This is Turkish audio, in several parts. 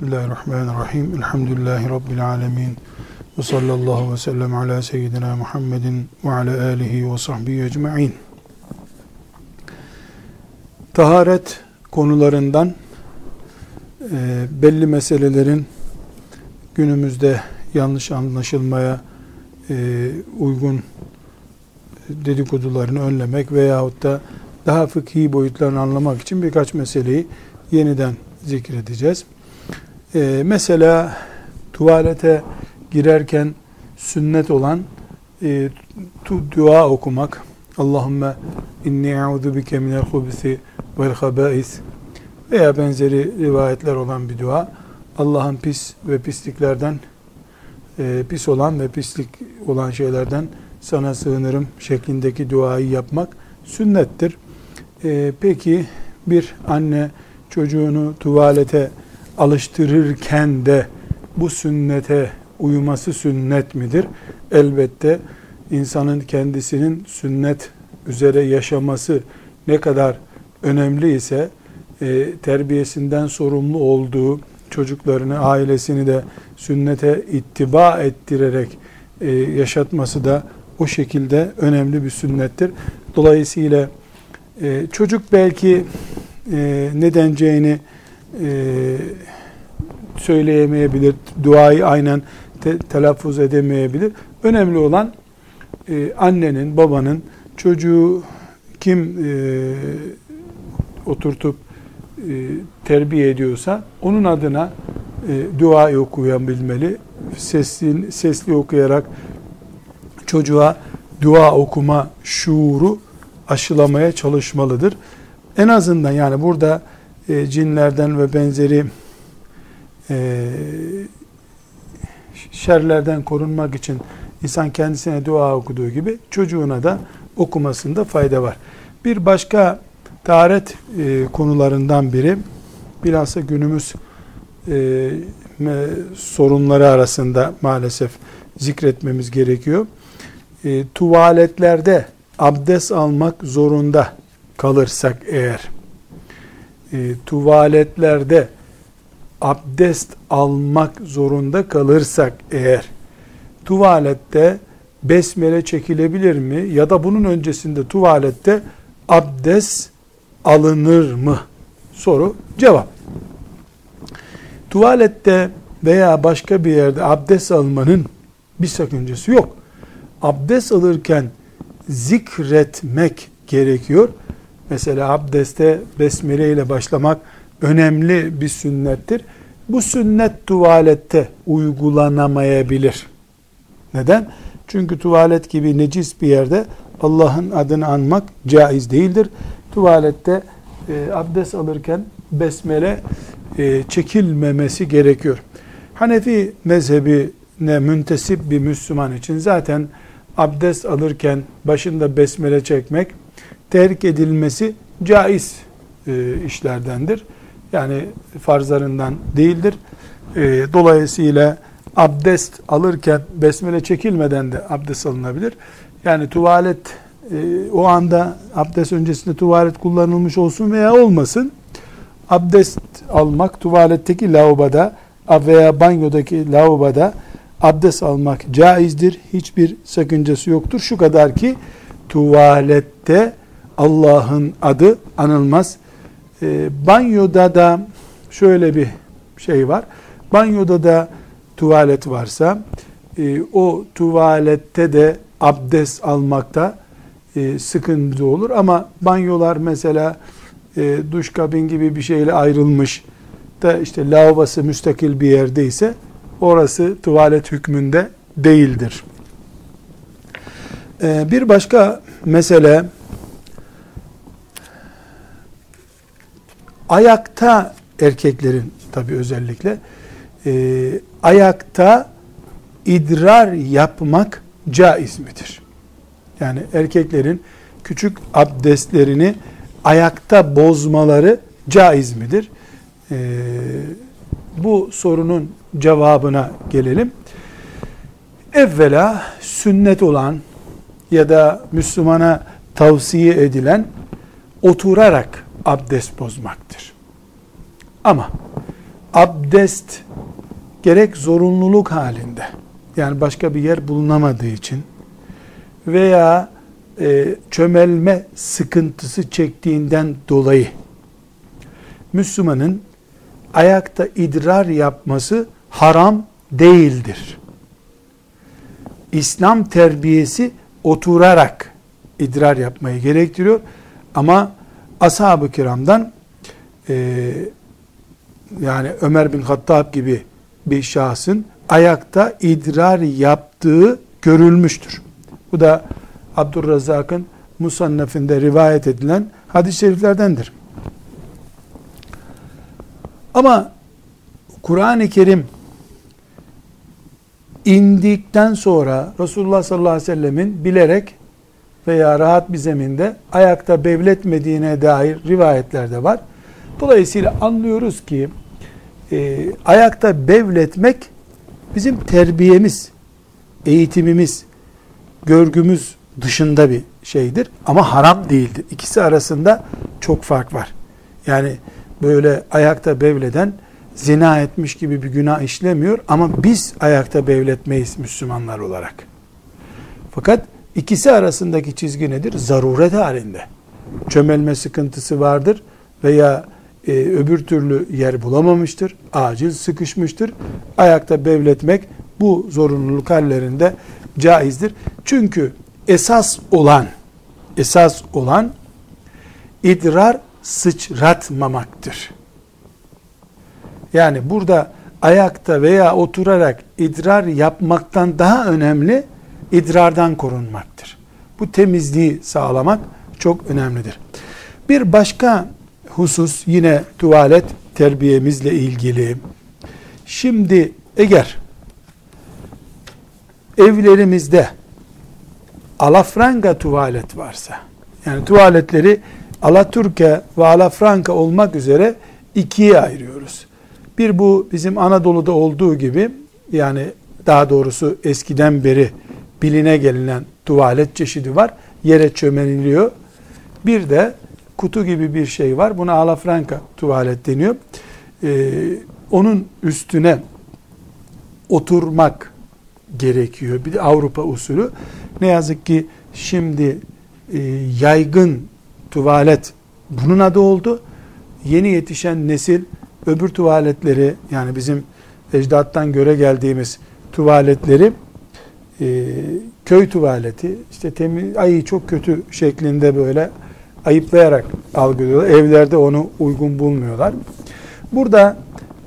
Bismillahirrahmanirrahim. Elhamdülillahi Rabbil alemin. Ve sallallahu ve sellem ala seyyidina Muhammedin ve ala alihi ve sahbihi ecma'in. Taharet konularından e, belli meselelerin günümüzde yanlış anlaşılmaya e, uygun dedikodularını önlemek veyahut da daha fıkhi boyutlarını anlamak için birkaç meseleyi yeniden zikredeceğiz. Ee, mesela tuvalete girerken sünnet olan e, tu, dua okumak. Allahümme inni e'udu bike minel hubisi vel habais veya benzeri rivayetler olan bir dua. Allah'ın pis ve pisliklerden e, pis olan ve pislik olan şeylerden sana sığınırım şeklindeki duayı yapmak sünnettir. E, peki bir anne çocuğunu tuvalete alıştırırken de bu sünnete uyuması sünnet midir? Elbette insanın kendisinin sünnet üzere yaşaması ne kadar önemli ise e, terbiyesinden sorumlu olduğu çocuklarını, ailesini de sünnete ittiba ettirerek e, yaşatması da o şekilde önemli bir sünnettir. Dolayısıyla e, çocuk belki e, ne deneceğini e, söyleyemeyebilir, duayı aynen te, telaffuz edemeyebilir. Önemli olan e, annenin, babanın çocuğu kim e, oturtup e, terbiye ediyorsa onun adına e, dua okuyabilmeli. Sesli, sesli okuyarak çocuğa dua okuma şuuru aşılamaya çalışmalıdır. En azından yani burada e, cinlerden ve benzeri e, şerlerden korunmak için insan kendisine dua okuduğu gibi çocuğuna da okumasında fayda var. Bir başka taharet e, konularından biri bilhassa günümüz e, sorunları arasında maalesef zikretmemiz gerekiyor. E, tuvaletlerde abdest almak zorunda kalırsak eğer e, tuvaletlerde abdest almak zorunda kalırsak eğer tuvalette besmele çekilebilir mi ya da bunun öncesinde tuvalette abdest alınır mı? Soru cevap. Tuvalette veya başka bir yerde abdest almanın bir sakıncası yok. Abdest alırken zikretmek gerekiyor. Mesela abdeste besmele ile başlamak önemli bir sünnettir. Bu sünnet tuvalette uygulanamayabilir. Neden? Çünkü tuvalet gibi necis bir yerde Allah'ın adını anmak caiz değildir. Tuvalette e, abdest alırken besmele e, çekilmemesi gerekiyor. Hanefi mezhebine müntesip bir Müslüman için zaten abdest alırken başında besmele çekmek terk edilmesi caiz e, işlerdendir. Yani farzlarından değildir. E, dolayısıyla abdest alırken besmele çekilmeden de abdest alınabilir. Yani tuvalet e, o anda abdest öncesinde tuvalet kullanılmış olsun veya olmasın. Abdest almak tuvaletteki lavaboda veya banyodaki lavaboda abdest almak caizdir. Hiçbir sakıncası yoktur. Şu kadar ki tuvalette Allah'ın adı anılmaz. E, banyoda da şöyle bir şey var. Banyoda da tuvalet varsa e, o tuvalette de abdest almakta e, sıkıntı olur. Ama banyolar mesela e, duş kabin gibi bir şeyle ayrılmış da işte lavabosu müstakil bir yerdeyse orası tuvalet hükmünde değildir. E, bir başka mesele ayakta erkeklerin tabi özellikle e, ayakta idrar yapmak caiz midir? Yani erkeklerin küçük abdestlerini ayakta bozmaları caiz midir? Ee, bu sorunun cevabına gelelim. Evvela sünnet olan ya da Müslümana tavsiye edilen oturarak abdest bozmaktır. Ama abdest gerek zorunluluk halinde yani başka bir yer bulunamadığı için veya e, çömelme sıkıntısı çektiğinden dolayı Müslümanın ayakta idrar yapması haram değildir. İslam terbiyesi oturarak idrar yapmayı gerektiriyor. Ama ashab-ı kiramdan e, yani Ömer bin Hattab gibi bir şahsın ayakta idrar yaptığı görülmüştür. Bu da Abdurrazak'ın Musannef'inde rivayet edilen hadis-i şeriflerdendir. Ama Kur'an-ı Kerim indikten sonra Resulullah sallallahu aleyhi ve sellemin bilerek veya rahat bir zeminde ayakta bevletmediğine dair rivayetler de var. Dolayısıyla anlıyoruz ki e, ayakta bevletmek bizim terbiyemiz, eğitimimiz, görgümüz dışında bir şeydir ama haram değildir. İkisi arasında çok fark var. Yani böyle ayakta bevleden zina etmiş gibi bir günah işlemiyor ama biz ayakta bevletmeyiz Müslümanlar olarak. Fakat ikisi arasındaki çizgi nedir? Zaruret halinde. Çömelme sıkıntısı vardır veya e, öbür türlü yer bulamamıştır, acil sıkışmıştır. Ayakta bevletmek bu zorunluluk hallerinde caizdir. Çünkü esas olan esas olan idrar sıçratmamaktır. Yani burada ayakta veya oturarak idrar yapmaktan daha önemli idrardan korunmaktır. Bu temizliği sağlamak çok önemlidir. Bir başka husus yine tuvalet terbiyemizle ilgili. Şimdi eğer evlerimizde alafranga tuvalet varsa, yani tuvaletleri Alaturka ve Alafranka olmak üzere ikiye ayırıyoruz. Bir bu bizim Anadolu'da olduğu gibi yani daha doğrusu eskiden beri biline gelinen tuvalet çeşidi var. Yere çömeliliyor. Bir de kutu gibi bir şey var. Buna alafranka tuvalet deniyor. Ee, onun üstüne oturmak gerekiyor. Bir de Avrupa usulü. Ne yazık ki şimdi e, yaygın tuvalet bunun adı oldu. Yeni yetişen nesil öbür tuvaletleri yani bizim ecdattan göre geldiğimiz tuvaletleri e, köy tuvaleti işte temiz ay çok kötü şeklinde böyle ayıplayarak algılıyorlar. Evlerde onu uygun bulmuyorlar. Burada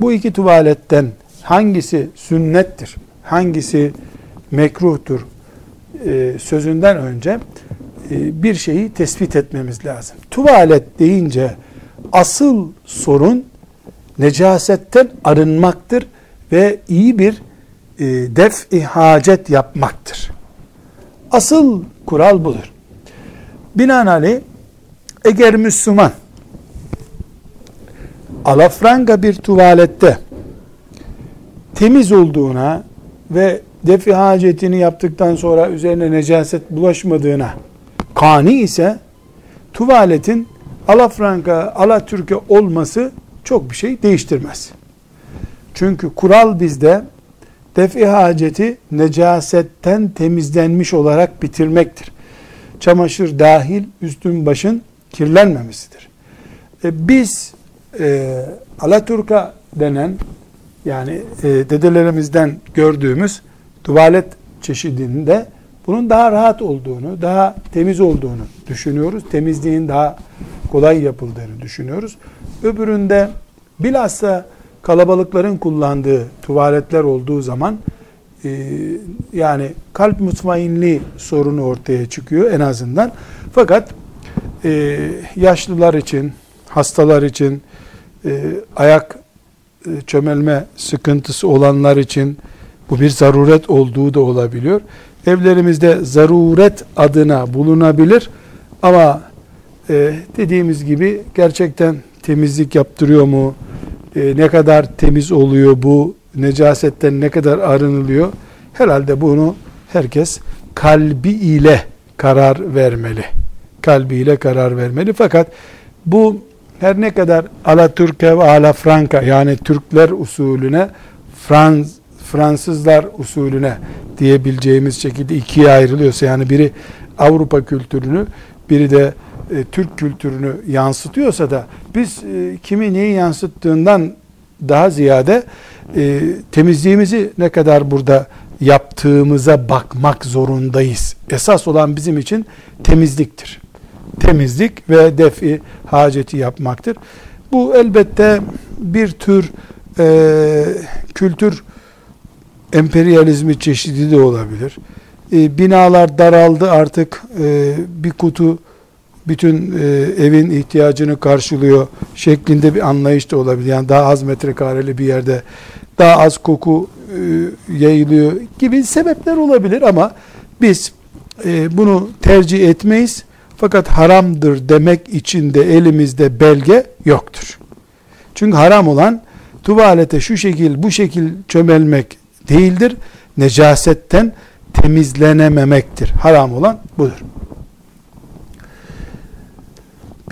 bu iki tuvaletten hangisi sünnettir, hangisi mekruhtur e, sözünden önce e, bir şeyi tespit etmemiz lazım. Tuvalet deyince asıl sorun necasetten arınmaktır ve iyi bir e, def-i hacet yapmaktır. Asıl kural budur. Binaenaleyh eğer Müslüman alafranga bir tuvalette temiz olduğuna ve defi hacetini yaptıktan sonra üzerine necaset bulaşmadığına kani ise tuvaletin alafranka, alatürke olması çok bir şey değiştirmez. Çünkü kural bizde defi haceti necasetten temizlenmiş olarak bitirmektir. Çamaşır dahil üstün başın kirlenmemesidir. E, biz e, Alaturka denen yani e, dedelerimizden gördüğümüz tuvalet çeşidinde bunun daha rahat olduğunu, daha temiz olduğunu düşünüyoruz. Temizliğin daha kolay yapıldığını düşünüyoruz. Öbüründe bilhassa kalabalıkların kullandığı tuvaletler olduğu zaman e, yani kalp mutmainliği sorunu ortaya çıkıyor en azından. Fakat e, yaşlılar için, hastalar için, e, ayak e, çömelme sıkıntısı olanlar için bu bir zaruret olduğu da olabiliyor. Evlerimizde zaruret adına bulunabilir ama e, dediğimiz gibi gerçekten temizlik yaptırıyor mu? E, ne kadar temiz oluyor bu? Necasetten ne kadar arınılıyor? Herhalde bunu herkes kalbi ile karar vermeli. Kalbi ile karar vermeli. Fakat bu her ne kadar Alaturka ve Alafranka yani Türkler usulüne Frans, Fransızlar usulüne diyebileceğimiz şekilde ikiye ayrılıyorsa yani biri Avrupa kültürünü biri de e, Türk kültürünü yansıtıyorsa da biz e, kimi neyi yansıttığından daha ziyade e, temizliğimizi ne kadar burada yaptığımıza bakmak zorundayız. Esas olan bizim için temizliktir. Temizlik ve defi haceti yapmaktır. Bu elbette bir tür e, kültür emperyalizmi çeşidi de olabilir. E, binalar daraldı artık e, bir kutu bütün e, evin ihtiyacını karşılıyor şeklinde bir anlayış da olabilir. Yani daha az metrekareli bir yerde daha az koku e, yayılıyor gibi sebepler olabilir ama biz e, bunu tercih etmeyiz. Fakat haramdır demek için de elimizde belge yoktur. Çünkü haram olan tuvalete şu şekil bu şekil çömelmek değildir. Necasetten temizlenememektir. Haram olan budur.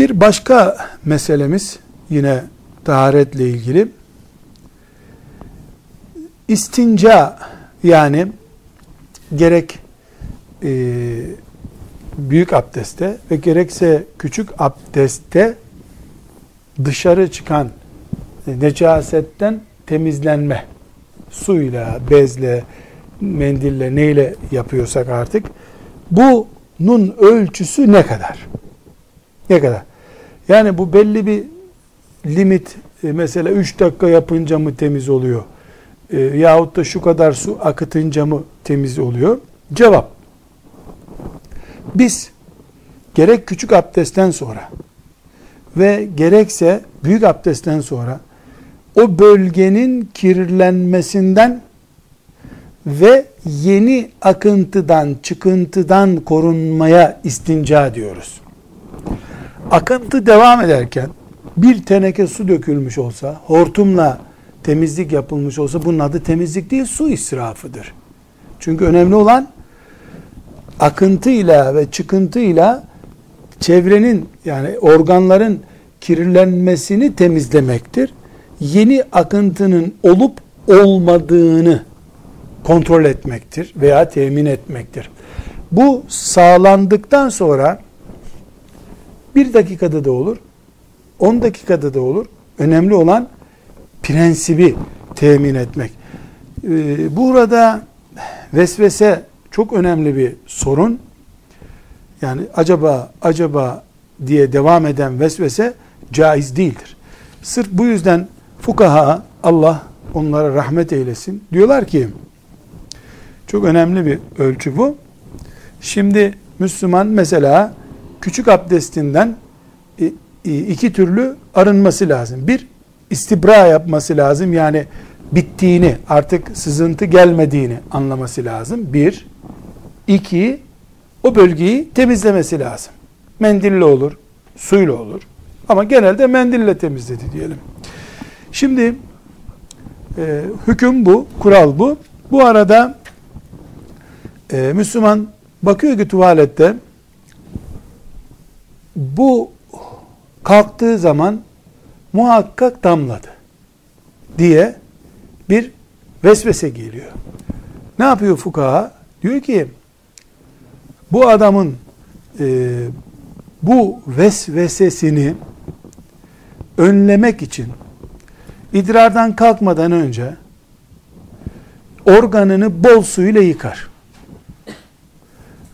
Bir başka meselemiz yine taharetle ilgili istinca yani gerek e, büyük abdestte ve gerekse küçük abdestte dışarı çıkan e, necasetten temizlenme suyla, bezle, mendille neyle yapıyorsak artık bunun ölçüsü ne kadar? Ne kadar? Yani bu belli bir limit e, mesela 3 dakika yapınca mı temiz oluyor? E, yahut da şu kadar su akıtınca mı temiz oluyor? Cevap. Biz gerek küçük abdestten sonra ve gerekse büyük abdestten sonra o bölgenin kirlenmesinden ve yeni akıntıdan, çıkıntıdan korunmaya istinca diyoruz. Akıntı devam ederken bir teneke su dökülmüş olsa, hortumla temizlik yapılmış olsa bunun adı temizlik değil, su israfıdır. Çünkü önemli olan akıntıyla ve çıkıntıyla çevrenin yani organların kirlenmesini temizlemektir. Yeni akıntının olup olmadığını kontrol etmektir veya temin etmektir. Bu sağlandıktan sonra bir dakikada da olur, on dakikada da olur. Önemli olan prensibi temin etmek. Ee, burada vesvese çok önemli bir sorun. Yani acaba acaba diye devam eden vesvese caiz değildir. Sırf bu yüzden fukaha Allah onlara rahmet eylesin. Diyorlar ki çok önemli bir ölçü bu. Şimdi Müslüman mesela küçük abdestinden iki türlü arınması lazım. Bir, istibra yapması lazım. Yani bittiğini, artık sızıntı gelmediğini anlaması lazım. Bir. iki o bölgeyi temizlemesi lazım. Mendille olur, suyla olur. Ama genelde mendille temizledi diyelim. Şimdi e, hüküm bu, kural bu. Bu arada e, Müslüman bakıyor ki tuvalette bu kalktığı zaman muhakkak damladı diye bir vesvese geliyor. Ne yapıyor fukaha? Diyor ki bu adamın e, bu vesvesesini önlemek için idrardan kalkmadan önce organını bol suyla yıkar.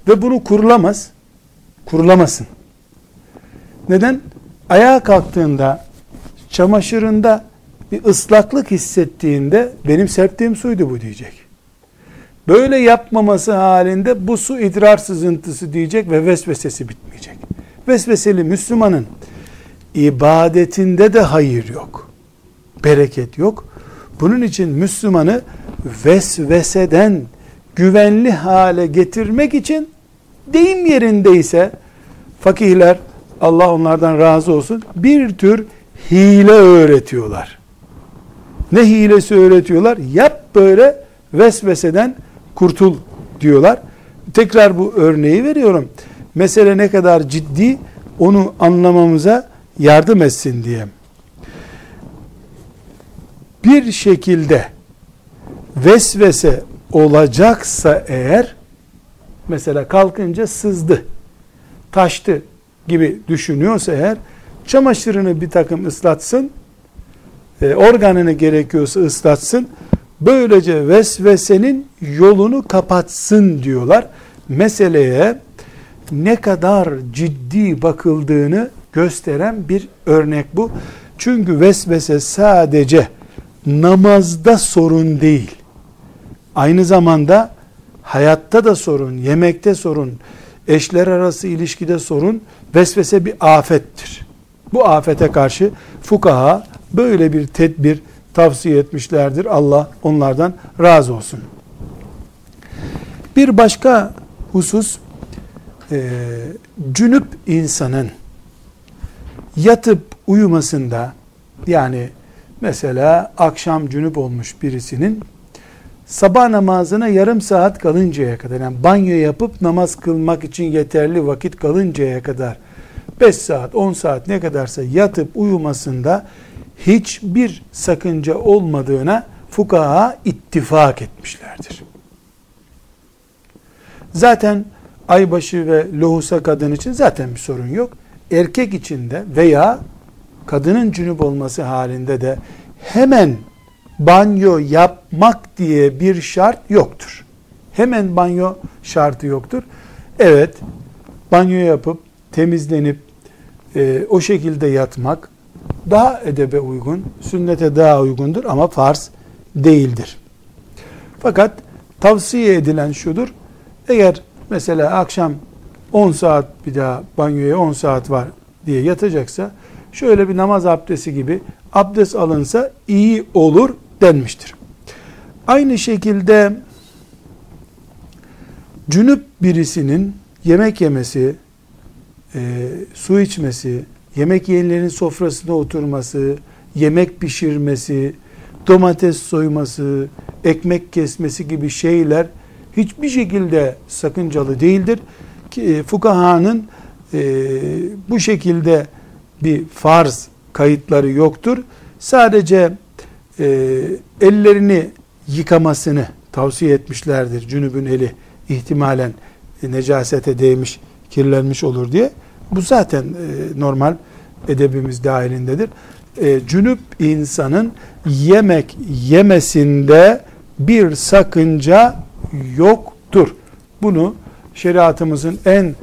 Ve bunu kurulamaz. Kurulamasın. Neden? Ayağa kalktığında çamaşırında bir ıslaklık hissettiğinde benim serptiğim suydu bu diyecek. Böyle yapmaması halinde bu su idrar sızıntısı diyecek ve vesvesesi bitmeyecek. Vesveseli Müslümanın ibadetinde de hayır yok. Bereket yok. Bunun için Müslümanı vesveseden güvenli hale getirmek için deyim yerindeyse fakihler Allah onlardan razı olsun bir tür hile öğretiyorlar. Ne hilesi öğretiyorlar? Yap böyle vesveseden kurtul diyorlar. Tekrar bu örneği veriyorum. Mesele ne kadar ciddi onu anlamamıza yardım etsin diye. Bir şekilde vesvese olacaksa eğer mesela kalkınca sızdı, taştı gibi düşünüyorsa eğer çamaşırını bir takım ıslatsın, e, organını gerekiyorsa ıslatsın, böylece vesvesenin yolunu kapatsın diyorlar. Meseleye ne kadar ciddi bakıldığını gösteren bir örnek bu. Çünkü vesvese sadece namazda sorun değil. Aynı zamanda hayatta da sorun, yemekte sorun, eşler arası ilişkide sorun, vesvese bir afettir. Bu afete karşı fukaha böyle bir tedbir tavsiye etmişlerdir. Allah onlardan razı olsun. Bir başka husus, e, cünüp insanın yatıp uyumasında, yani mesela akşam cünüp olmuş birisinin sabah namazına yarım saat kalıncaya kadar yani banyo yapıp namaz kılmak için yeterli vakit kalıncaya kadar 5 saat 10 saat ne kadarsa yatıp uyumasında hiçbir sakınca olmadığına fukaha ittifak etmişlerdir. Zaten aybaşı ve lohusa kadın için zaten bir sorun yok. Erkek için de veya kadının cünüp olması halinde de hemen banyo yapmak diye bir şart yoktur. Hemen banyo şartı yoktur. Evet, banyo yapıp temizlenip e, o şekilde yatmak daha edebe uygun, sünnete daha uygundur ama farz değildir. Fakat tavsiye edilen şudur. Eğer mesela akşam 10 saat bir daha banyoya 10 saat var diye yatacaksa şöyle bir namaz abdesti gibi abdest alınsa iyi olur denmiştir. Aynı şekilde cünüp birisinin yemek yemesi, e, su içmesi, yemek yiyenlerin sofrasına oturması, yemek pişirmesi, domates soyması, ekmek kesmesi gibi şeyler hiçbir şekilde sakıncalı değildir. Ki, e, fukahanın e, bu şekilde bir farz kayıtları yoktur. Sadece e, ellerini yıkamasını tavsiye etmişlerdir. Cünübün eli ihtimalen e, necasete değmiş, kirlenmiş olur diye. Bu zaten e, normal edebimiz dahilindedir. E, cünüp insanın yemek yemesinde bir sakınca yoktur. Bunu şeriatımızın en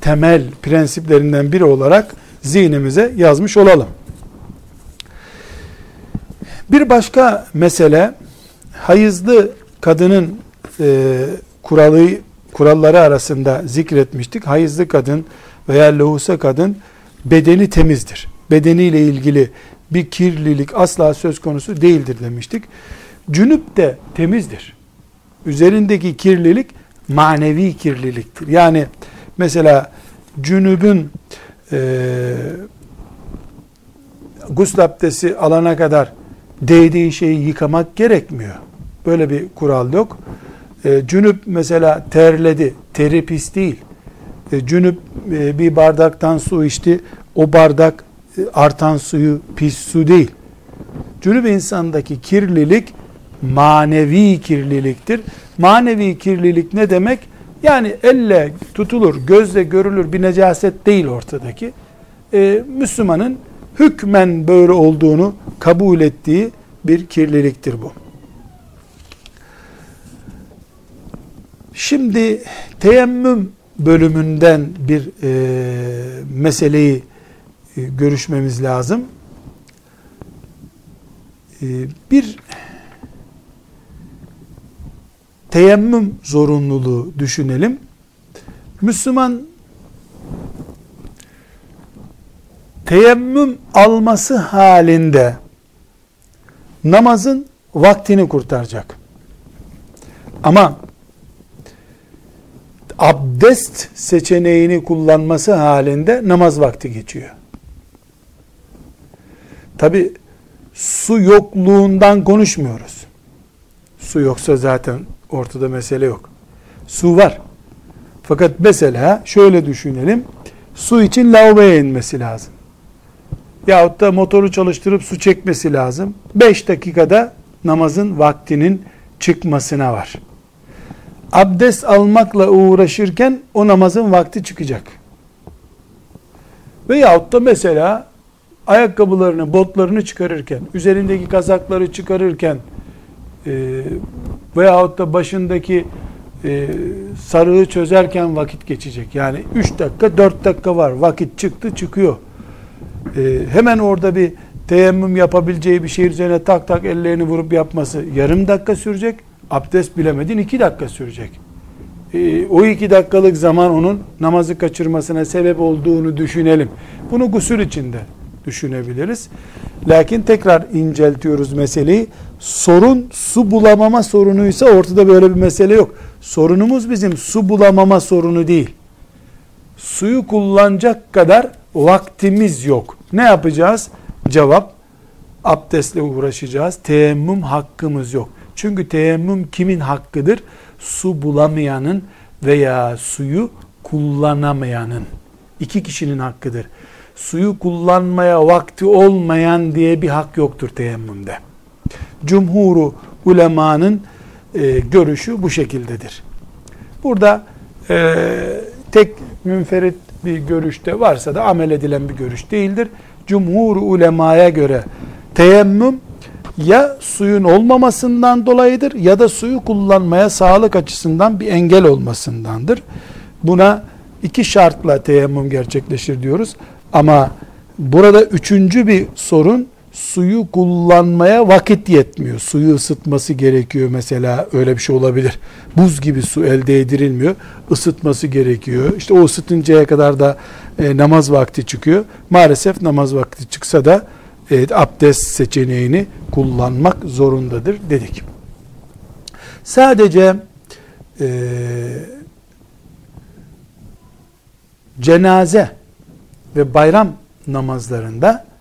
temel prensiplerinden biri olarak zihnimize yazmış olalım. Bir başka mesele hayızlı kadının e, kuralı kuralları arasında zikretmiştik. Hayızlı kadın veya lohusa kadın bedeni temizdir. Bedeniyle ilgili bir kirlilik asla söz konusu değildir demiştik. Cünüp de temizdir. Üzerindeki kirlilik manevi kirliliktir. Yani mesela cünübün e, gusül abdesti alana kadar değdiği şeyi yıkamak gerekmiyor. Böyle bir kural yok. E, cünüp mesela terledi, teri pis değil. E, cünüp e, bir bardaktan su içti, o bardak e, artan suyu pis su değil. Cünüp insandaki kirlilik manevi kirliliktir. Manevi kirlilik ne demek? Yani elle tutulur, gözle görülür bir necaset değil ortadaki. Ee, Müslümanın hükmen böyle olduğunu kabul ettiği bir kirliliktir bu. Şimdi teyemmüm bölümünden bir e, meseleyi e, görüşmemiz lazım. E, bir teyemmüm zorunluluğu düşünelim. Müslüman teyemmüm alması halinde namazın vaktini kurtaracak. Ama abdest seçeneğini kullanması halinde namaz vakti geçiyor. Tabi su yokluğundan konuşmuyoruz. Su yoksa zaten ortada mesele yok. Su var. Fakat mesela şöyle düşünelim. Su için lavaboya inmesi lazım. Yahut da motoru çalıştırıp su çekmesi lazım. 5 dakikada namazın vaktinin çıkmasına var. Abdest almakla uğraşırken o namazın vakti çıkacak. Veyahut da mesela ayakkabılarını, botlarını çıkarırken, üzerindeki kazakları çıkarırken e, veyahut da başındaki e, sarığı çözerken vakit geçecek. Yani 3 dakika 4 dakika var. Vakit çıktı çıkıyor. E, hemen orada bir teyemmüm yapabileceği bir şey üzerine tak tak ellerini vurup yapması yarım dakika sürecek. Abdest bilemedin 2 dakika sürecek. E, o 2 dakikalık zaman onun namazı kaçırmasına sebep olduğunu düşünelim. Bunu gusül içinde düşünebiliriz. Lakin tekrar inceltiyoruz meseleyi. Sorun su bulamama sorunuysa ortada böyle bir mesele yok. Sorunumuz bizim su bulamama sorunu değil. Suyu kullanacak kadar vaktimiz yok. Ne yapacağız? Cevap abdestle uğraşacağız. Teyemmüm hakkımız yok. Çünkü teyemmüm kimin hakkıdır? Su bulamayanın veya suyu kullanamayanın. iki kişinin hakkıdır. Suyu kullanmaya vakti olmayan diye bir hak yoktur teyemmümde. Cumhuru ulemanın e, görüşü bu şekildedir. Burada e, tek münferit bir görüşte varsa da amel edilen bir görüş değildir. Cumhur ulemaya göre teyemmüm ya suyun olmamasından dolayıdır ya da suyu kullanmaya sağlık açısından bir engel olmasındandır. Buna iki şartla teyemmüm gerçekleşir diyoruz. Ama burada üçüncü bir sorun suyu kullanmaya vakit yetmiyor. Suyu ısıtması gerekiyor mesela öyle bir şey olabilir. Buz gibi su elde edilmiyor. Isıtması gerekiyor. İşte o ısıtıncaya kadar da e, namaz vakti çıkıyor. Maalesef namaz vakti çıksa da e, abdest seçeneğini kullanmak zorundadır dedik. Sadece e, cenaze ve bayram namazlarında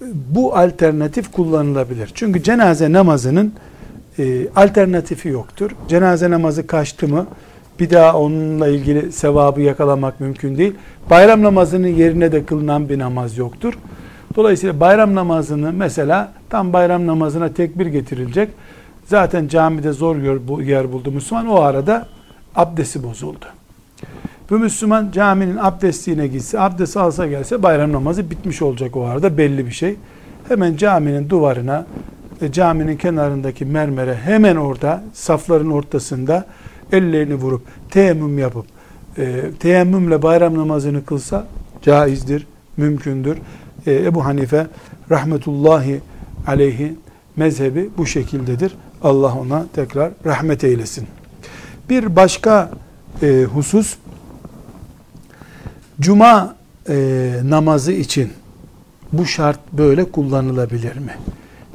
bu alternatif kullanılabilir. Çünkü cenaze namazının e, alternatifi yoktur. Cenaze namazı kaçtı mı bir daha onunla ilgili sevabı yakalamak mümkün değil. Bayram namazının yerine de kılınan bir namaz yoktur. Dolayısıyla bayram namazını mesela tam bayram namazına tekbir getirilecek. Zaten camide zor yer buldu Müslüman. O arada abdesti bozuldu. Bu Müslüman caminin abdestliğine gitse, abdest alsa gelse bayram namazı bitmiş olacak o arada belli bir şey. Hemen caminin duvarına, e, caminin kenarındaki mermere hemen orada safların ortasında ellerini vurup teyemmüm yapıp e, teyemmümle bayram namazını kılsa caizdir, mümkündür. E, Ebu Hanife rahmetullahi aleyhi mezhebi bu şekildedir. Allah ona tekrar rahmet eylesin. Bir başka e, husus Cuma e, namazı için bu şart böyle kullanılabilir mi?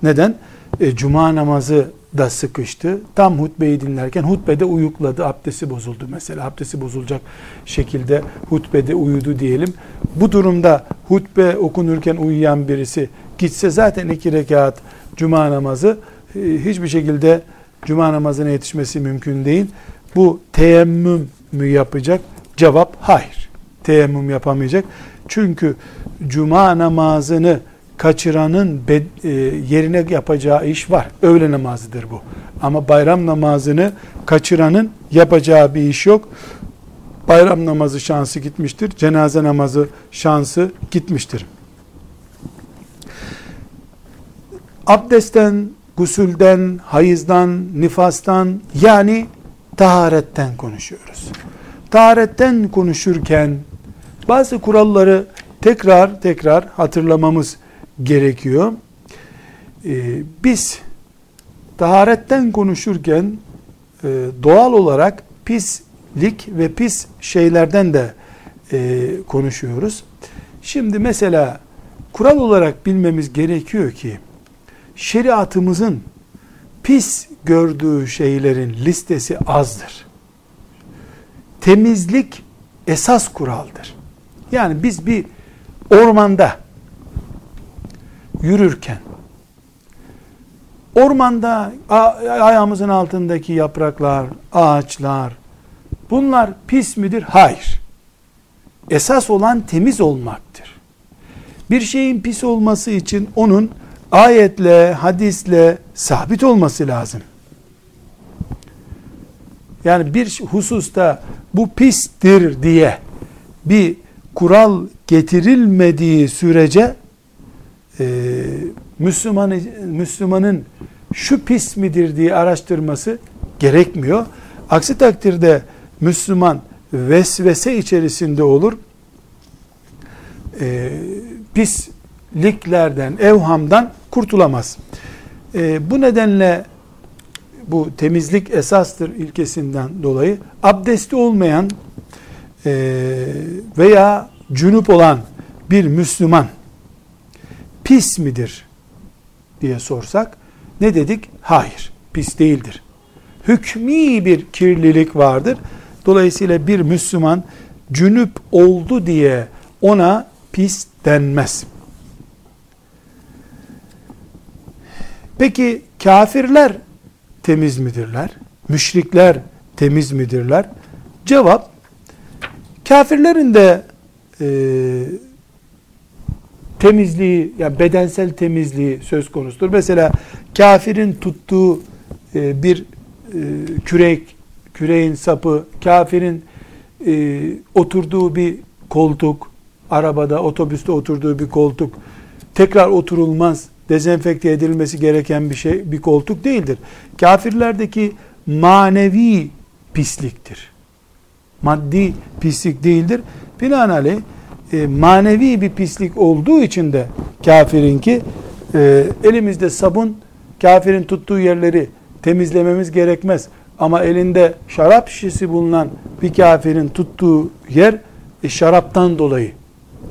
Neden? E, Cuma namazı da sıkıştı. Tam hutbeyi dinlerken hutbede uyukladı, abdesti bozuldu mesela. Abdesti bozulacak şekilde hutbede uyudu diyelim. Bu durumda hutbe okunurken uyuyan birisi gitse zaten iki rekat Cuma namazı e, hiçbir şekilde Cuma namazına yetişmesi mümkün değil. Bu teyemmüm mü yapacak? Cevap hayır teyemmüm yapamayacak. Çünkü cuma namazını kaçıranın e, yerine yapacağı iş var. Öğle namazıdır bu. Ama bayram namazını kaçıranın yapacağı bir iş yok. Bayram namazı şansı gitmiştir. Cenaze namazı şansı gitmiştir. Abdestten, gusülden, hayızdan, nifastan yani taharetten konuşuyoruz. Taharetten konuşurken bazı kuralları tekrar tekrar hatırlamamız gerekiyor. Ee, biz taharetten konuşurken e, doğal olarak pislik ve pis şeylerden de e, konuşuyoruz. Şimdi mesela kural olarak bilmemiz gerekiyor ki şeriatımızın pis gördüğü şeylerin listesi azdır. Temizlik esas kuraldır. Yani biz bir ormanda yürürken ormanda ayağımızın altındaki yapraklar, ağaçlar bunlar pis midir? Hayır. Esas olan temiz olmaktır. Bir şeyin pis olması için onun ayetle, hadisle sabit olması lazım. Yani bir hususta bu pistir diye bir kural getirilmediği sürece e, Müslüman, Müslümanın şu pis midir diye araştırması gerekmiyor. Aksi takdirde Müslüman vesvese içerisinde olur. E, pisliklerden, evhamdan kurtulamaz. E, bu nedenle bu temizlik esastır ilkesinden dolayı abdesti olmayan veya cünüp olan bir Müslüman pis midir diye sorsak ne dedik? Hayır, pis değildir. Hükmi bir kirlilik vardır. Dolayısıyla bir Müslüman cünüp oldu diye ona pis denmez. Peki kafirler temiz midirler? Müşrikler temiz midirler? Cevap, kafirlerin de e, temizliği, yani bedensel temizliği söz konusudur. Mesela kafirin tuttuğu e, bir e, kürek, küreğin sapı, kafirin e, oturduğu bir koltuk, arabada, otobüste oturduğu bir koltuk, tekrar oturulmaz, dezenfekte edilmesi gereken bir şey, bir koltuk değildir. Kafirlerdeki manevi pisliktir. Maddi pislik değildir. Binaenaleyh e, manevi bir pislik olduğu için de kafirinki e, elimizde sabun kafirin tuttuğu yerleri temizlememiz gerekmez. Ama elinde şarap şişesi bulunan bir kafirin tuttuğu yer e, şaraptan dolayı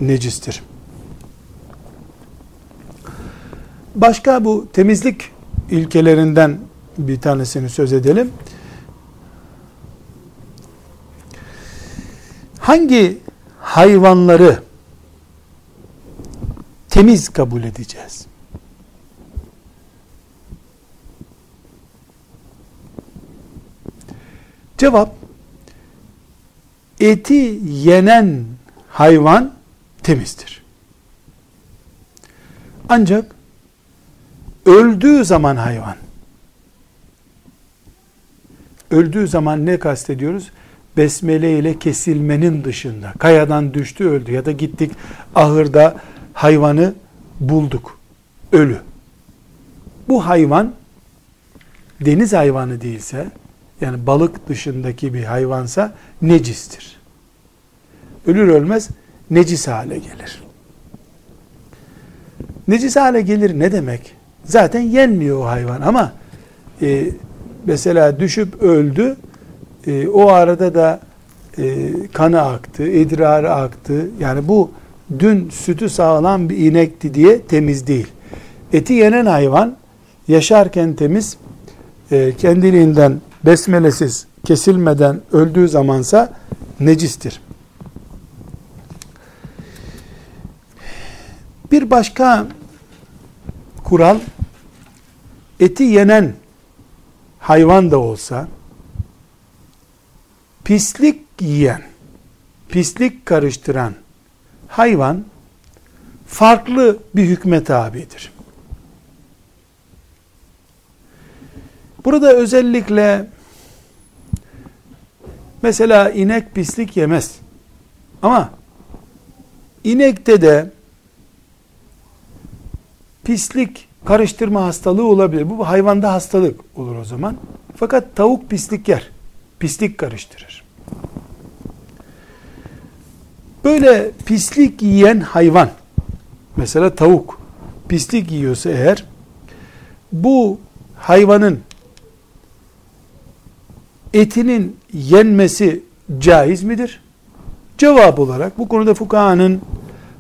necistir. Başka bu temizlik ilkelerinden bir tanesini söz edelim. Hangi hayvanları temiz kabul edeceğiz? Cevap eti yenen hayvan temizdir. Ancak öldüğü zaman hayvan öldüğü zaman ne kastediyoruz? Besmele ile kesilmenin dışında kayadan düştü öldü ya da gittik ahırda hayvanı bulduk ölü. Bu hayvan deniz hayvanı değilse yani balık dışındaki bir hayvansa necistir. Ölür ölmez necis hale gelir. Necis hale gelir ne demek? Zaten yenmiyor o hayvan ama e, mesela düşüp öldü e, o arada da e, kanı aktı, idrarı aktı. Yani bu dün sütü sağlam bir inekti diye temiz değil. Eti yenen hayvan yaşarken temiz, e, kendiliğinden besmelesiz kesilmeden öldüğü zamansa necistir. Bir başka kural eti yenen hayvan da olsa pislik yiyen, pislik karıştıran hayvan farklı bir hükme tabidir. Burada özellikle mesela inek pislik yemez. Ama inekte de pislik karıştırma hastalığı olabilir. Bu hayvanda hastalık olur o zaman. Fakat tavuk pislik yer. Pislik karıştırır. Böyle pislik yiyen hayvan, mesela tavuk pislik yiyorsa eğer, bu hayvanın etinin yenmesi caiz midir? Cevap olarak bu konuda fukahanın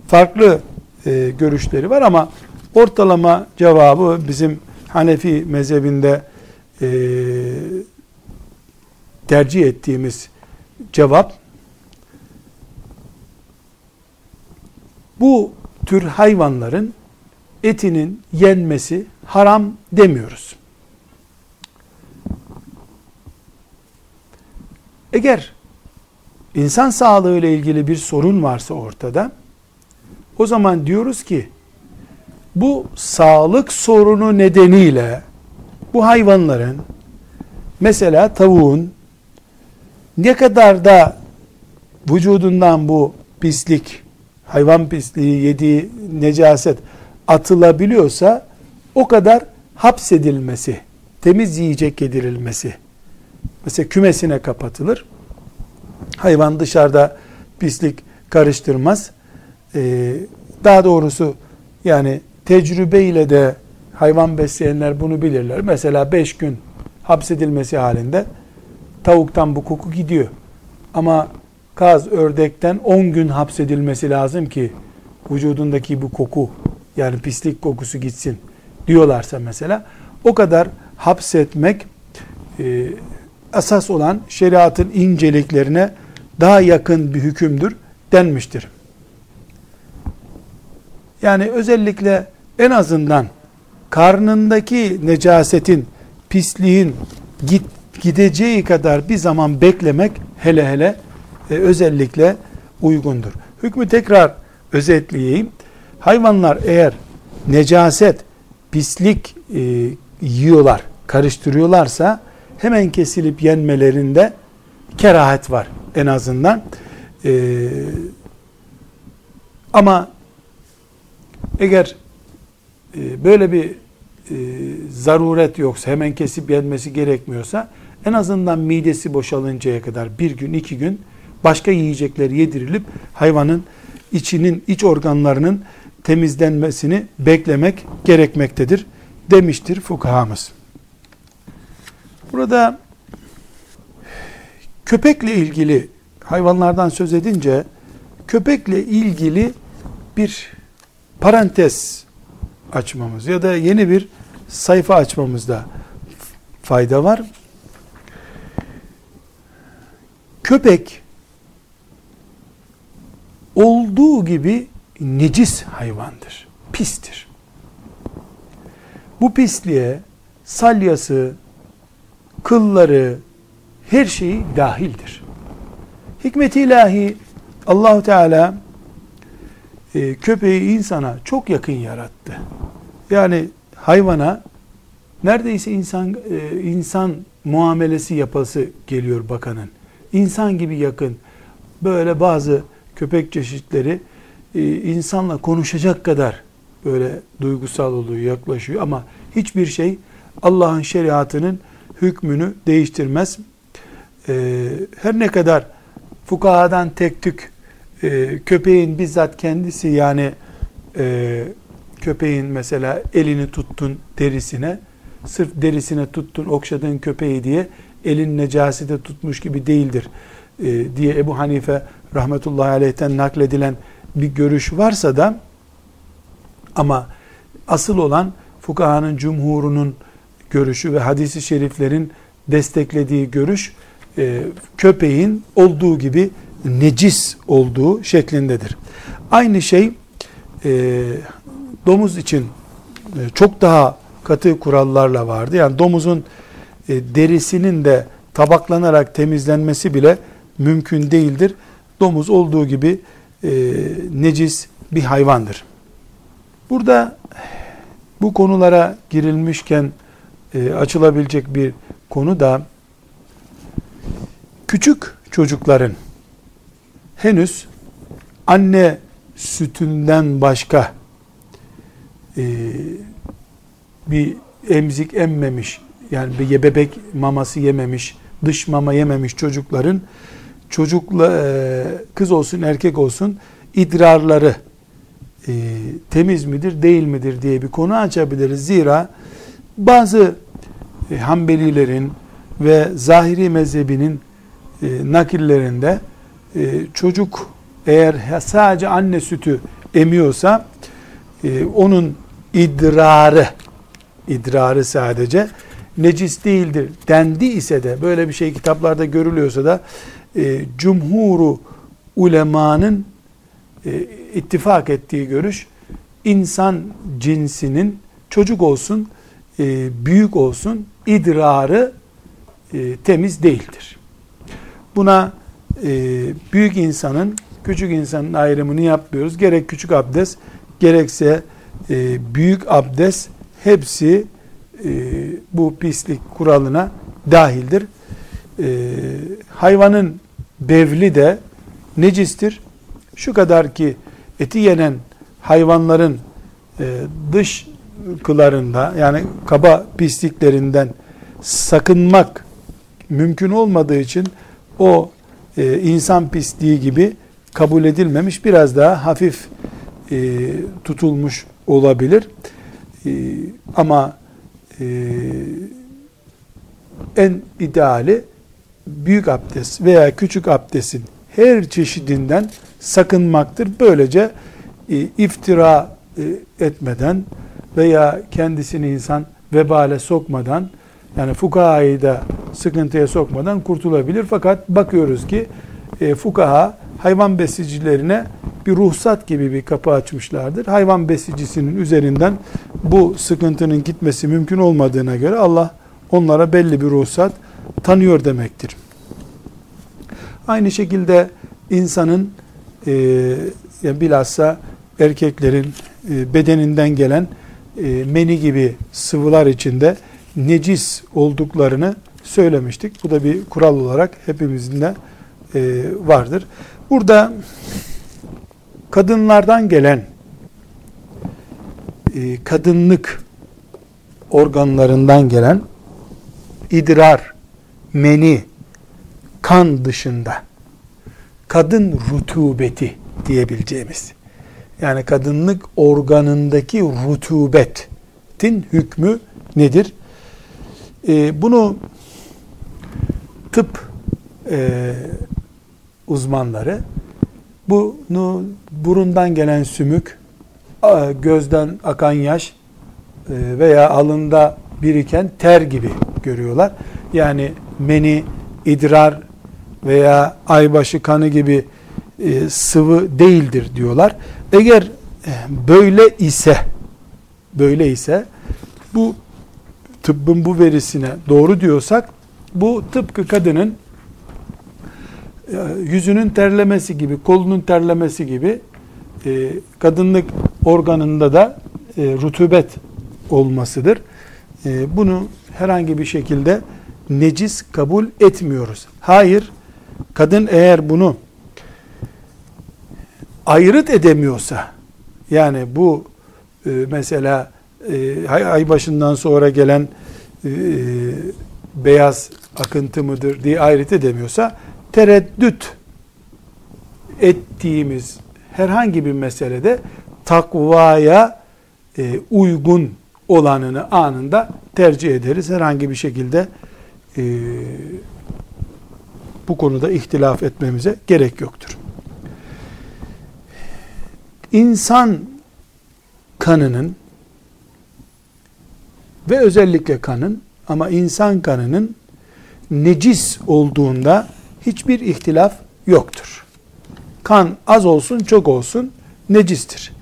farklı e, görüşleri var ama ortalama cevabı bizim Hanefi mezhebinde e, tercih ettiğimiz cevap bu tür hayvanların etinin yenmesi haram demiyoruz. Eğer insan sağlığı ile ilgili bir sorun varsa ortada, O zaman diyoruz ki bu sağlık sorunu nedeniyle bu hayvanların mesela tavuğun ne kadar da vücudundan bu pislik, hayvan pisliği, yediği necaset atılabiliyorsa o kadar hapsedilmesi, temiz yiyecek yedirilmesi. Mesela kümesine kapatılır. Hayvan dışarıda pislik karıştırmaz. Ee, daha doğrusu yani tecrübeyle de hayvan besleyenler bunu bilirler. Mesela 5 gün hapsedilmesi halinde tavuktan bu koku gidiyor. Ama kaz, ördekten 10 gün hapsedilmesi lazım ki vücudundaki bu koku yani pislik kokusu gitsin diyorlarsa mesela o kadar hapsetmek e, esas olan şeriatın inceliklerine daha yakın bir hükümdür denmiştir. Yani özellikle en azından karnındaki necasetin, pisliğin git, gideceği kadar bir zaman beklemek hele hele e, özellikle uygundur. Hükmü tekrar özetleyeyim. Hayvanlar eğer necaset, pislik e, yiyorlar, karıştırıyorlarsa hemen kesilip yenmelerinde kerahet var en azından. E, ama eğer e, böyle bir e, zaruret yoksa, hemen kesip yenmesi gerekmiyorsa, en azından midesi boşalıncaya kadar bir gün, iki gün başka yiyecekler yedirilip hayvanın içinin, iç organlarının temizlenmesini beklemek gerekmektedir demiştir fukahamız. Burada köpekle ilgili hayvanlardan söz edince köpekle ilgili bir parantez açmamız ya da yeni bir sayfa açmamızda fayda var. Köpek olduğu gibi necis hayvandır. Pistir. Bu pisliğe salyası, kılları, her şeyi dahildir. Hikmet-i ilahi Allahu Teala e, köpeği insana çok yakın yarattı. Yani hayvana neredeyse insan e, insan muamelesi yapası geliyor bakanın. İnsan gibi yakın. Böyle bazı köpek çeşitleri e, insanla konuşacak kadar böyle duygusal oluyor, yaklaşıyor ama hiçbir şey Allah'ın şeriatının hükmünü değiştirmez. E, her ne kadar fukahadan tek tük e, köpeğin bizzat kendisi yani köpeğin mesela elini tuttun derisine sırf derisine tuttun okşadığın köpeği diye elin necasete tutmuş gibi değildir e, diye Ebu Hanife rahmetullahi aleyhten nakledilen bir görüş varsa da ama asıl olan fukahanın cumhurunun görüşü ve hadisi şeriflerin desteklediği görüş e, köpeğin olduğu gibi necis olduğu şeklindedir. Aynı şey e, domuz için e, çok daha katı kurallarla vardı. Yani domuzun e, derisinin de tabaklanarak temizlenmesi bile mümkün değildir. Domuz olduğu gibi e, necis bir hayvandır. Burada bu konulara girilmişken e, açılabilecek bir konu da küçük çocukların henüz anne sütünden başka e, bir emzik emmemiş yani bir bebek maması yememiş dış mama yememiş çocukların çocukla e, kız olsun erkek olsun idrarları e, temiz midir değil midir diye bir konu açabiliriz. Zira bazı e, Hanbelilerin ve Zahiri mezhebinin e, nakillerinde e, çocuk eğer sadece anne sütü emiyorsa e, onun idrarı idrarı sadece necis değildir dendi ise de böyle bir şey kitaplarda görülüyorsa da e, cumhuru ulemanın e, ittifak ettiği görüş insan cinsinin çocuk olsun e, büyük olsun idrarı e, temiz değildir. Buna e, büyük insanın küçük insanın ayrımını yapmıyoruz. Gerek küçük abdest gerekse e, büyük abdest hepsi bu pislik kuralına dahildir. E, hayvanın bevli de necistir. Şu kadar ki eti yenen hayvanların e, dış kılarında yani kaba pisliklerinden sakınmak mümkün olmadığı için o e, insan pisliği gibi kabul edilmemiş biraz daha hafif e, tutulmuş olabilir. E, ama e, en ideali büyük abdest veya küçük abdestin her çeşidinden sakınmaktır. Böylece e, iftira e, etmeden veya kendisini insan vebale sokmadan yani fukahayı da sıkıntıya sokmadan kurtulabilir. Fakat bakıyoruz ki e, fukaha hayvan besicilerine bir ruhsat gibi bir kapı açmışlardır. Hayvan besicisinin üzerinden bu sıkıntının gitmesi mümkün olmadığına göre Allah onlara belli bir ruhsat tanıyor demektir. Aynı şekilde insanın e, yani bilhassa erkeklerin e, bedeninden gelen e, meni gibi sıvılar içinde necis olduklarını söylemiştik. Bu da bir kural olarak hepimizin de e, vardır. Burada kadınlardan gelen e, kadınlık organlarından gelen idrar, meni, kan dışında kadın rutubeti diyebileceğimiz yani kadınlık organındaki rutubetin hükmü nedir? Ee, bunu tıp e, uzmanları bunu burundan gelen sümük, gözden akan yaş e, veya alında biriken ter gibi görüyorlar. Yani meni, idrar veya aybaşı kanı gibi e, sıvı değildir diyorlar. Eğer e, böyle ise böyle ise bu tıbbın bu verisine doğru diyorsak bu tıpkı kadının yüzünün terlemesi gibi, kolunun terlemesi gibi e, kadınlık organında da e, rutubet olmasıdır. E, bunu herhangi bir şekilde necis kabul etmiyoruz. Hayır, kadın eğer bunu ayrıt edemiyorsa, yani bu e, mesela e, ay başından sonra gelen e, beyaz akıntı mıdır diye ayrıt edemiyorsa, tereddüt ettiğimiz herhangi bir meselede takvaya e, uygun olanını anında tercih ederiz. Herhangi bir şekilde e, bu konuda ihtilaf etmemize gerek yoktur. İnsan kanının ve özellikle kanın ama insan kanının necis olduğunda hiçbir ihtilaf yoktur. Kan az olsun çok olsun necistir.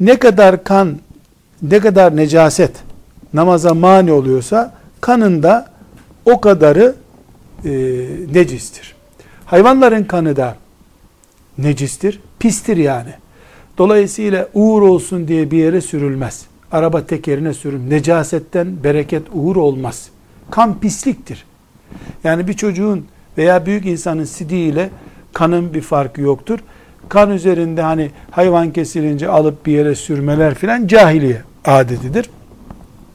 Ne kadar kan, ne kadar necaset namaza mani oluyorsa kanında o kadarı e, necistir. Hayvanların kanı da necistir, pistir yani. Dolayısıyla uğur olsun diye bir yere sürülmez. Araba tekerine sürün. Necasetten bereket uğur olmaz. Kan pisliktir. Yani bir çocuğun veya büyük insanın sidiği ile kanın bir farkı yoktur. Kan üzerinde hani hayvan kesilince alıp bir yere sürmeler filan cahiliye adetidir.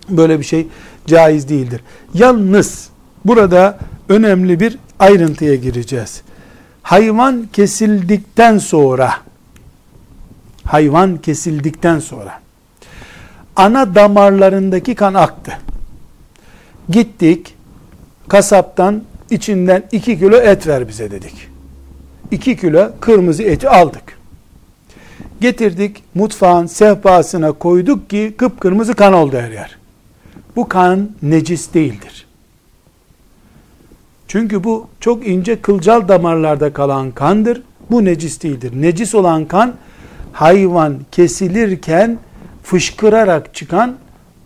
Böyle bir şey caiz değildir. Yalnız burada önemli bir ayrıntıya gireceğiz. Hayvan kesildikten sonra hayvan kesildikten sonra ana damarlarındaki kan aktı. Gittik kasaptan içinden 2 kilo et ver bize dedik. 2 kilo kırmızı eti aldık. Getirdik mutfağın sehpasına koyduk ki kıpkırmızı kan oldu her yer. Bu kan necis değildir. Çünkü bu çok ince kılcal damarlarda kalan kandır. Bu necis değildir. Necis olan kan hayvan kesilirken fışkırarak çıkan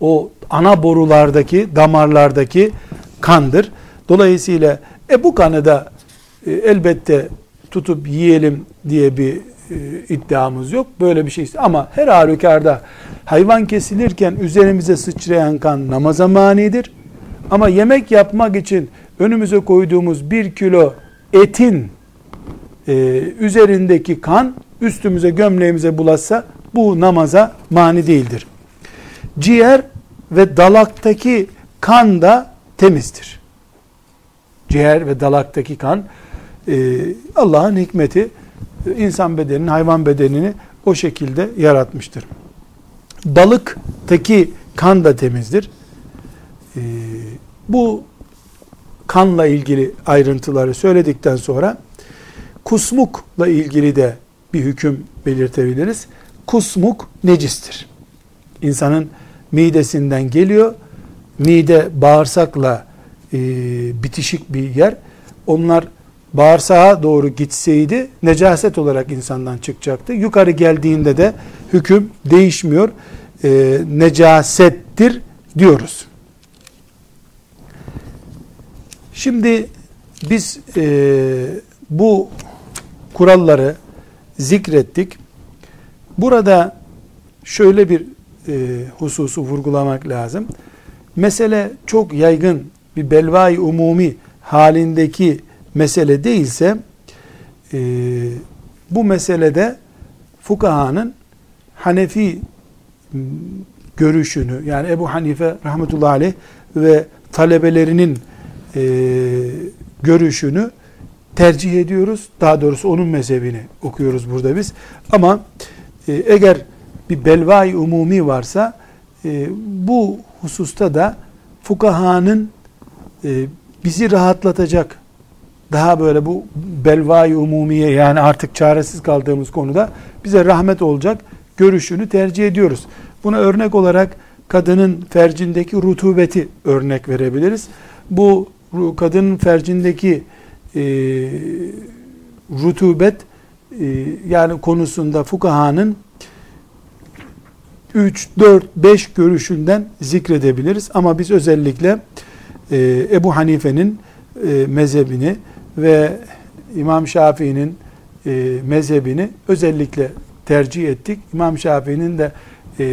o ana borulardaki, damarlardaki kandır. Dolayısıyla e bu kanı da e, elbette tutup yiyelim diye bir e, iddiamız yok. Böyle bir şey. Ama her halükarda hayvan kesilirken üzerimize sıçrayan kan namaza manidir. Ama yemek yapmak için önümüze koyduğumuz bir kilo etin e, üzerindeki kan üstümüze gömleğimize bulaşsa bu namaza mani değildir. Ciğer ve dalaktaki kan da temizdir. Ciğer ve dalaktaki kan e, Allah'ın hikmeti insan bedenini, hayvan bedenini o şekilde yaratmıştır. Balıktaki kan da temizdir. E, bu kanla ilgili ayrıntıları söyledikten sonra kusmukla ilgili de bir hüküm belirtebiliriz. Kusmuk necistir. İnsanın midesinden geliyor. Mide bağırsakla e, bitişik bir yer. Onlar bağırsağa doğru gitseydi necaset olarak insandan çıkacaktı. Yukarı geldiğinde de hüküm değişmiyor. E, necasettir diyoruz. Şimdi biz e, bu kuralları zikrettik. Burada şöyle bir e, hususu vurgulamak lazım. Mesele çok yaygın bir belvai umumi halindeki mesele değilse e, bu meselede fukahanın Hanefi görüşünü yani Ebu Hanife rahmetullahi aleyh ve talebelerinin e, görüşünü tercih ediyoruz. Daha doğrusu onun mezhebini okuyoruz burada biz. Ama e, eğer bir belvai umumi varsa e, bu hususta da fukahanın e, bizi rahatlatacak daha böyle bu belvai umumiye yani artık çaresiz kaldığımız konuda bize rahmet olacak görüşünü tercih ediyoruz. Buna örnek olarak kadının fercindeki rutubeti örnek verebiliriz. Bu kadının fercindeki e, rutubet e, yani konusunda fukahanın 3, 4, 5 görüşünden zikredebiliriz. Ama biz özellikle e, Ebu Hanife'nin e, mezhebini ve İmam Şafii'nin e, mezhebini özellikle tercih ettik. İmam Şafii'nin de e,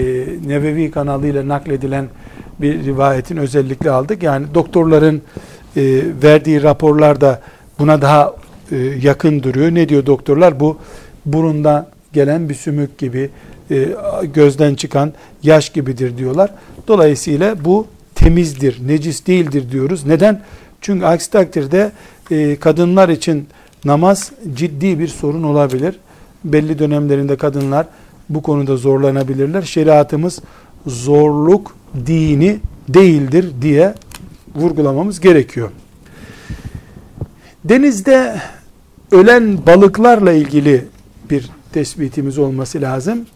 Nebevi kanalıyla nakledilen bir rivayetin özellikle aldık. Yani doktorların e, verdiği raporlarda buna daha e, yakın duruyor. Ne diyor doktorlar? Bu burundan gelen bir sümük gibi, e, gözden çıkan yaş gibidir diyorlar. Dolayısıyla bu temizdir, necis değildir diyoruz. Neden? Çünkü aksi takdirde e, kadınlar için namaz ciddi bir sorun olabilir. Belli dönemlerinde kadınlar bu konuda zorlanabilirler. Şeriatımız zorluk dini değildir diye vurgulamamız gerekiyor. Denizde ölen balıklarla ilgili bir tespitimiz olması lazım.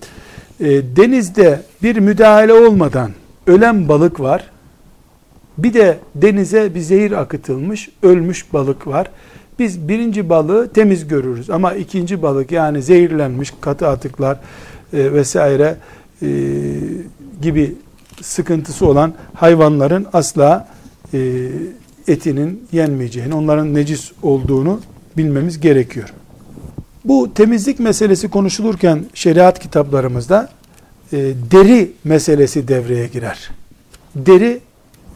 E, denizde bir müdahale olmadan ölen balık var. Bir de denize bir zehir akıtılmış, ölmüş balık var. Biz birinci balığı temiz görürüz ama ikinci balık yani zehirlenmiş katı atıklar e, vesaire e, gibi sıkıntısı olan hayvanların asla e, etinin yenmeyeceğini, onların necis olduğunu bilmemiz gerekiyor. Bu temizlik meselesi konuşulurken şeriat kitaplarımızda e, deri meselesi devreye girer. Deri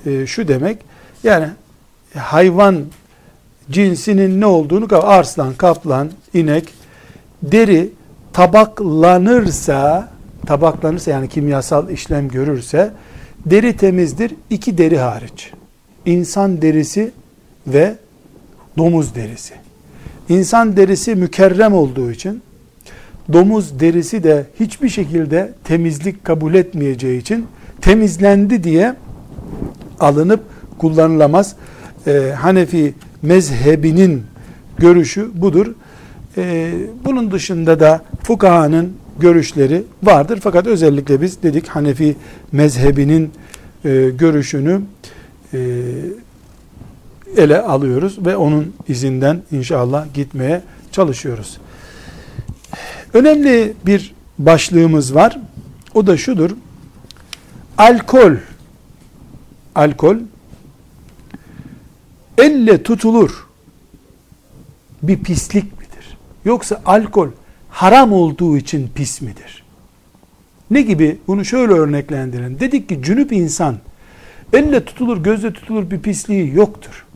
e, şu demek, yani hayvan cinsinin ne olduğunu, arslan, kaplan, inek, deri tabaklanırsa, tabaklanırsa yani kimyasal işlem görürse, deri temizdir, iki deri hariç insan derisi ve domuz derisi. İnsan derisi mükerrem olduğu için domuz derisi de hiçbir şekilde temizlik kabul etmeyeceği için temizlendi diye alınıp kullanılamaz. Ee, Hanefi mezhebinin görüşü budur. Ee, bunun dışında da fukahanın görüşleri vardır. Fakat özellikle biz dedik Hanefi mezhebinin e, görüşünü e, ele alıyoruz ve onun izinden inşallah gitmeye çalışıyoruz. Önemli bir başlığımız var. O da şudur. Alkol alkol elle tutulur bir pislik midir? Yoksa alkol haram olduğu için pis midir? Ne gibi? Bunu şöyle örneklendirin. Dedik ki cünüp insan elle tutulur, gözle tutulur bir pisliği yoktur.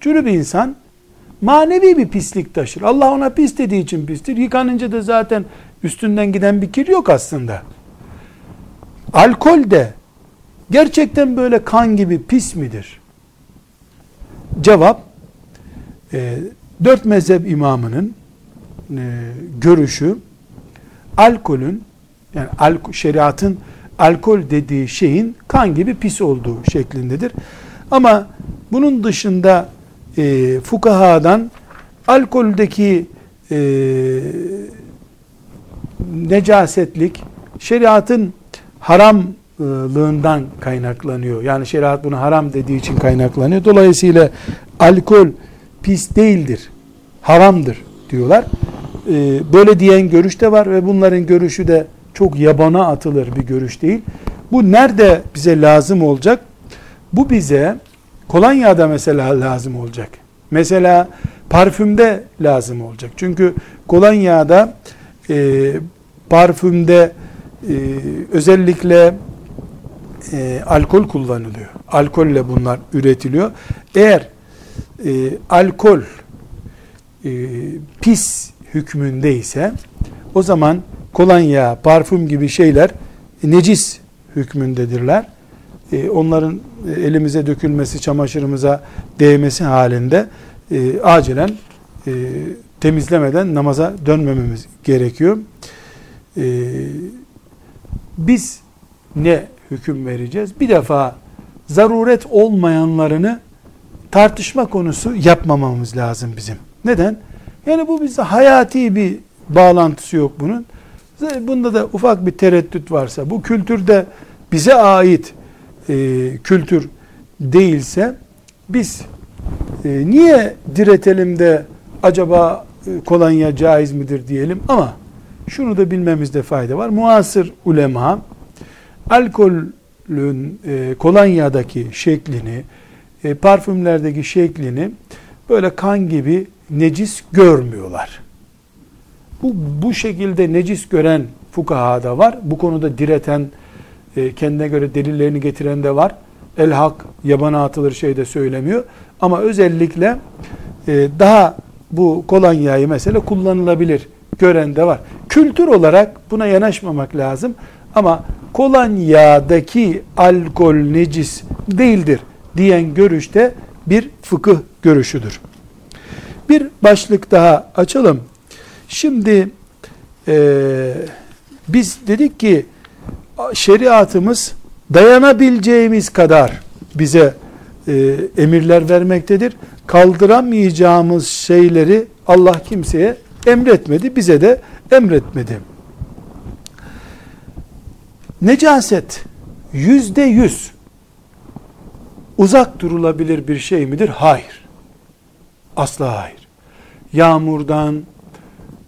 Cünüp insan manevi bir pislik taşır. Allah ona pis dediği için pistir. Yıkanınca da zaten üstünden giden bir kir yok aslında. Alkol de gerçekten böyle kan gibi pis midir? Cevap, e, dört mezhep imamının e, görüşü, alkolün, yani alko, şeriatın alkol dediği şeyin kan gibi pis olduğu şeklindedir. Ama bunun dışında e, fukahadan alkoldeki e, necasetlik şeriatın haramlığından kaynaklanıyor. Yani şeriat bunu haram dediği için kaynaklanıyor. Dolayısıyla alkol pis değildir, haramdır diyorlar. E, böyle diyen görüş de var ve bunların görüşü de çok yabana atılır bir görüş değil. Bu nerede bize lazım olacak? Bu bize kolonyada mesela lazım olacak. Mesela parfümde lazım olacak. Çünkü kolonyada e, parfümde e, özellikle e, alkol kullanılıyor. Alkolle bunlar üretiliyor. Eğer e, alkol e, pis hükmündeyse o zaman kolonya, parfüm gibi şeyler necis hükmündedirler. E, onların elimize dökülmesi, çamaşırımıza değmesi halinde e, acilen e, temizlemeden namaza dönmememiz gerekiyor. E, biz ne hüküm vereceğiz? Bir defa zaruret olmayanlarını tartışma konusu yapmamamız lazım bizim. Neden? Yani bu bize hayati bir bağlantısı yok bunun. Bunda da ufak bir tereddüt varsa, bu kültürde bize ait e, kültür değilse, biz e, niye diretelim de acaba e, kolonya caiz midir diyelim ama şunu da bilmemizde fayda var. Muasır ulema alkolün e, kolonyadaki şeklini, e, parfümlerdeki şeklini böyle kan gibi necis görmüyorlar. Bu, bu şekilde necis gören fukahada var. Bu konuda direten, e, kendine göre delillerini getiren de var. El hak yabana atılır şey de söylemiyor. Ama özellikle e, daha bu kolonyayı mesela kullanılabilir gören de var. Kültür olarak buna yanaşmamak lazım. Ama kolonyadaki alkol necis değildir diyen görüşte bir fıkıh görüşüdür. Bir başlık daha açalım. Şimdi e, biz dedik ki şeriatımız dayanabileceğimiz kadar bize e, emirler vermektedir. Kaldıramayacağımız şeyleri Allah kimseye emretmedi, bize de emretmedi. Necaset yüzde yüz uzak durulabilir bir şey midir? Hayır. Asla hayır. Yağmurdan,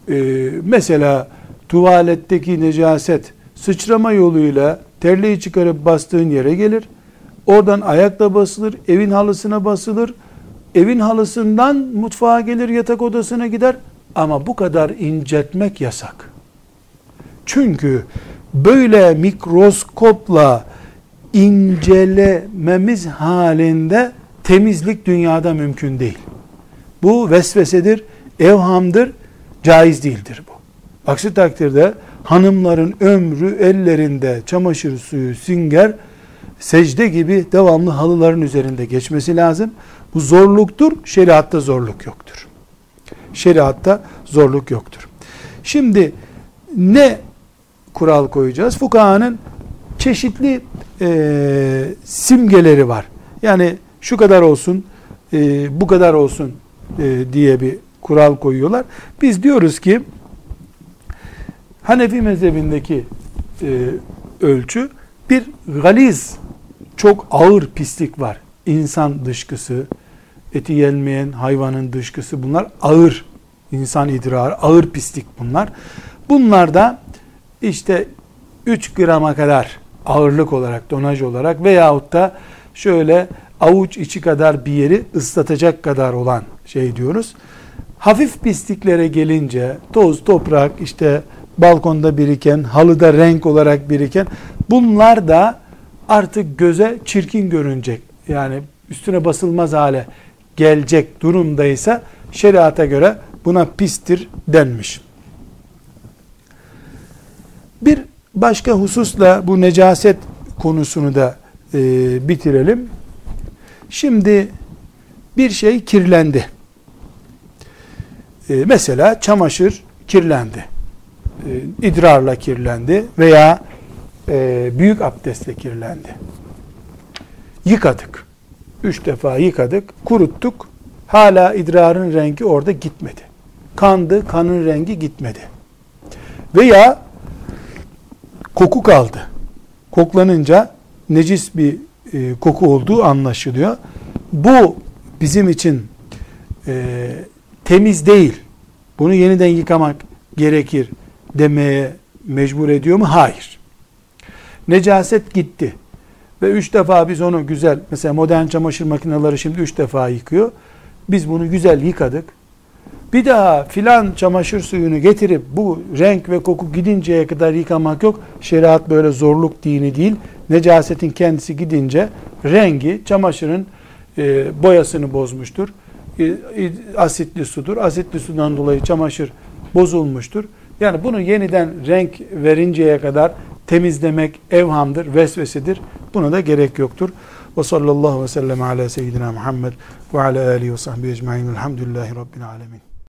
e, mesela tuvaletteki necaset sıçrama yoluyla terliği çıkarıp bastığın yere gelir. Oradan ayakla basılır, evin halısına basılır. Evin halısından mutfağa gelir, yatak odasına gider. Ama bu kadar incetmek yasak. Çünkü böyle mikroskopla incelememiz halinde temizlik dünyada mümkün değil. Bu vesvesedir, evhamdır, caiz değildir bu. Aksi takdirde hanımların ömrü ellerinde çamaşır suyu, sünger, secde gibi devamlı halıların üzerinde geçmesi lazım. Bu zorluktur, şeriatta zorluk yoktur. Şeriatta zorluk yoktur. Şimdi ne kural koyacağız? Fukahanın çeşitli e, simgeleri var. Yani şu kadar olsun, e, bu kadar olsun e, diye bir kural koyuyorlar. Biz diyoruz ki Hanefi mezhebindeki e, ölçü bir galiz, çok ağır pislik var. İnsan dışkısı, eti yenmeyen hayvanın dışkısı bunlar ağır insan idrarı, ağır pislik bunlar. Bunlar da işte 3 grama kadar ağırlık olarak, donaj olarak veyahut da şöyle avuç içi kadar bir yeri ıslatacak kadar olan şey diyoruz. Hafif pisliklere gelince toz, toprak, işte balkonda biriken, halıda renk olarak biriken bunlar da artık göze çirkin görünecek. Yani üstüne basılmaz hale gelecek durumdaysa şeriata göre buna pistir denmiş. Bir başka hususla bu necaset konusunu da e, bitirelim. Şimdi bir şey kirlendi. E, mesela çamaşır kirlendi. E, idrarla kirlendi veya e, büyük abdestle kirlendi. Yıkadık. Üç defa yıkadık, kuruttuk. Hala idrarın rengi orada gitmedi. Kandı, kanın rengi gitmedi. Veya koku kaldı. Koklanınca necis bir e, koku olduğu anlaşılıyor. Bu bizim için e, temiz değil. Bunu yeniden yıkamak gerekir demeye mecbur ediyor mu? Hayır. Necaset gitti. Ve üç defa biz onu güzel, mesela modern çamaşır makineleri şimdi üç defa yıkıyor. Biz bunu güzel yıkadık. Bir daha filan çamaşır suyunu getirip bu renk ve koku gidinceye kadar yıkamak yok. Şeriat böyle zorluk dini değil. Necasetin kendisi gidince rengi çamaşırın e, boyasını bozmuştur. E, asitli sudur. Asitli sudan dolayı çamaşır bozulmuştur. Yani bunu yeniden renk verinceye kadar temizlemek evhamdır, vesvesedir. Buna da gerek yoktur. Ve sallallahu ve sellem ala seyyidina Muhammed ve ala alihi ve sahbihi ecma'in. Elhamdülillahi Rabbil alemin.